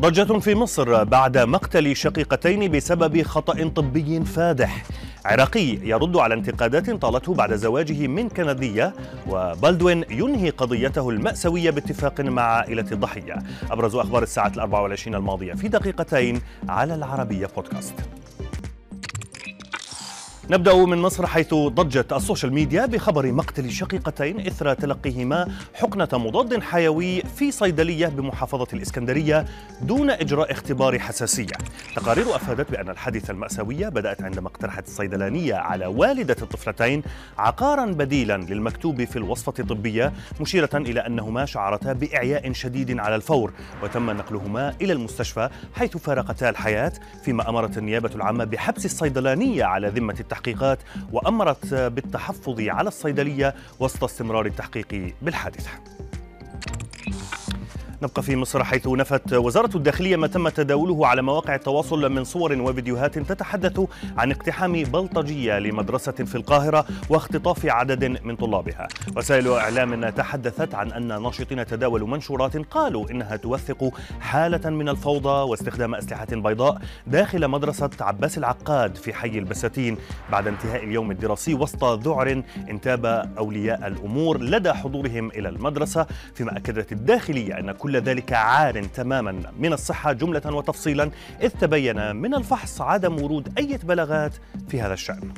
ضجة في مصر بعد مقتل شقيقتين بسبب خطأ طبي فادح. عراقي يرد على انتقادات طالته بعد زواجه من كندية وبالدوين ينهي قضيته المأساوية باتفاق مع عائلة الضحية أبرز أخبار الساعة الأربع والعشرين الماضية في دقيقتين على العربية بودكاست. نبدأ من مصر حيث ضجت ال social media بخبر مقتل شقيقتين إثر تلقيهما حقنة مضاد حيوي في صيدلية بمحافظة الإسكندرية دون إجراء اختبار حساسية. تقارير أفادت بأن الحادثة المأساوية بدأت عندما اقترحت الصيدلانية على والدة الطفلتين عقارا بديلا للمكتوب في الوصفة الطبية مشيرة إلى أنهما شعرتا بإعياء شديد على الفور وتم نقلهما إلى المستشفى حيث فارقتا الحياة فيما أمرت النيابة العامة بحبس الصيدلانية على ذمة التحقيق. التحقيقات وأمرت بالتحفظ على الصيدلية وسط استمرار التحقيق بالحادثة. نبقى في مصر حيث نفت وزارة الداخلية ما تم تداوله على مواقع التواصل من صور وفيديوهات تتحدث عن اقتحام بلطجية لمدرسة في القاهرة واختطاف عدد من طلابها. وسائل إعلام تحدثت عن أن ناشطين تداولوا منشورات قالوا إنها توثق حالة من الفوضى واستخدام أسلحة بيضاء داخل مدرسة عباس العقاد في حي البساتين بعد انتهاء اليوم الدراسي وسط ذعر انتاب أولياء الأمور لدى حضورهم إلى المدرسة. فيما أكدت الداخلية أن كل ذلك عار تماما من الصحة جملة وتفصيلا إذ تبين من الفحص عدم ورود أي بلاغات في هذا الشأن.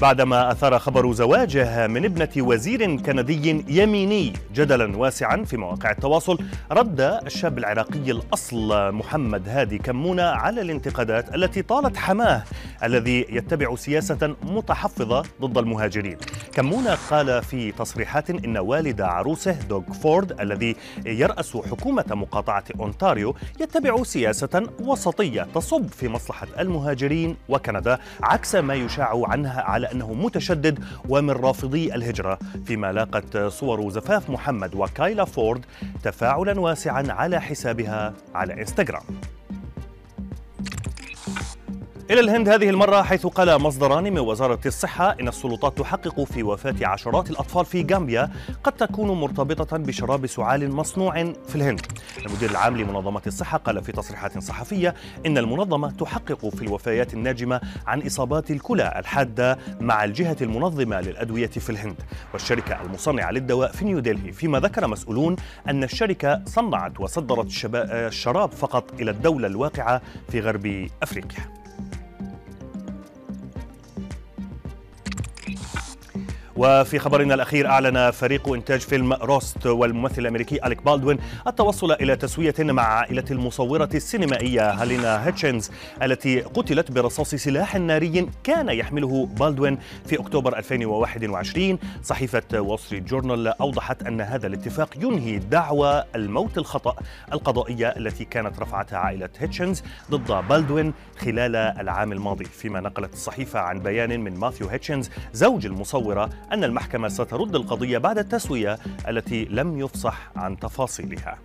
بعدما أثار خبر زواجه من ابنة وزير كندي يميني جدلا واسعا في مواقع التواصل رد الشاب العراقي الأصل محمد هادي كمونة على الانتقادات التي طالت حماه الذي يتبع سياسة متحفظة ضد المهاجرين. كمونة قال في تصريحات إن والد عروسه دوغ فورد الذي يرأس حكومة مقاطعة أونتاريو يتبع سياسة وسطية تصب في مصلحة المهاجرين وكندا عكس ما يشاع عنها على أنه متشدد ومن رافضي الهجرة فيما لاقت صور زفاف محمد وكايلا فورد تفاعلا واسعا على حسابها على إنستغرام. إلى الهند هذه المرة حيث قال مصدران من وزارة الصحة إن السلطات تحقق في وفاة عشرات الأطفال في غامبيا قد تكون مرتبطة بشراب سعال مصنوع في الهند. المدير العام لمنظمة الصحة قال في تصريحات صحفية إن المنظمة تحقق في الوفيات الناجمة عن إصابات الكلى الحادة مع الجهة المنظمة للأدوية في الهند والشركة المصنعة للدواء في نيودلهي فيما ذكر مسؤولون أن الشركة صنعت وصدرت الشراب فقط إلى الدولة الواقعة في غرب أفريقيا. وفي خبرنا الأخير أعلن فريق إنتاج فيلم روست والممثل الأمريكي أليك بالدوين التوصل إلى تسوية مع عائلة المصورة السينمائية هالينا هيتشنز التي قتلت برصاص سلاح ناري كان يحمله بالدوين في أكتوبر 2021 صحيفة وول ستريت جورنال أوضحت أن هذا الاتفاق ينهي دعوى الموت الخطأ القضائية التي كانت رفعتها عائلة هيتشنز ضد بالدوين خلال العام الماضي. فيما نقلت الصحيفة عن بيان من ماثيو هيتشنز زوج المصورة أن المحكمة سترد القضية بعد التسوية التي لم يفصح عن تفاصيلها.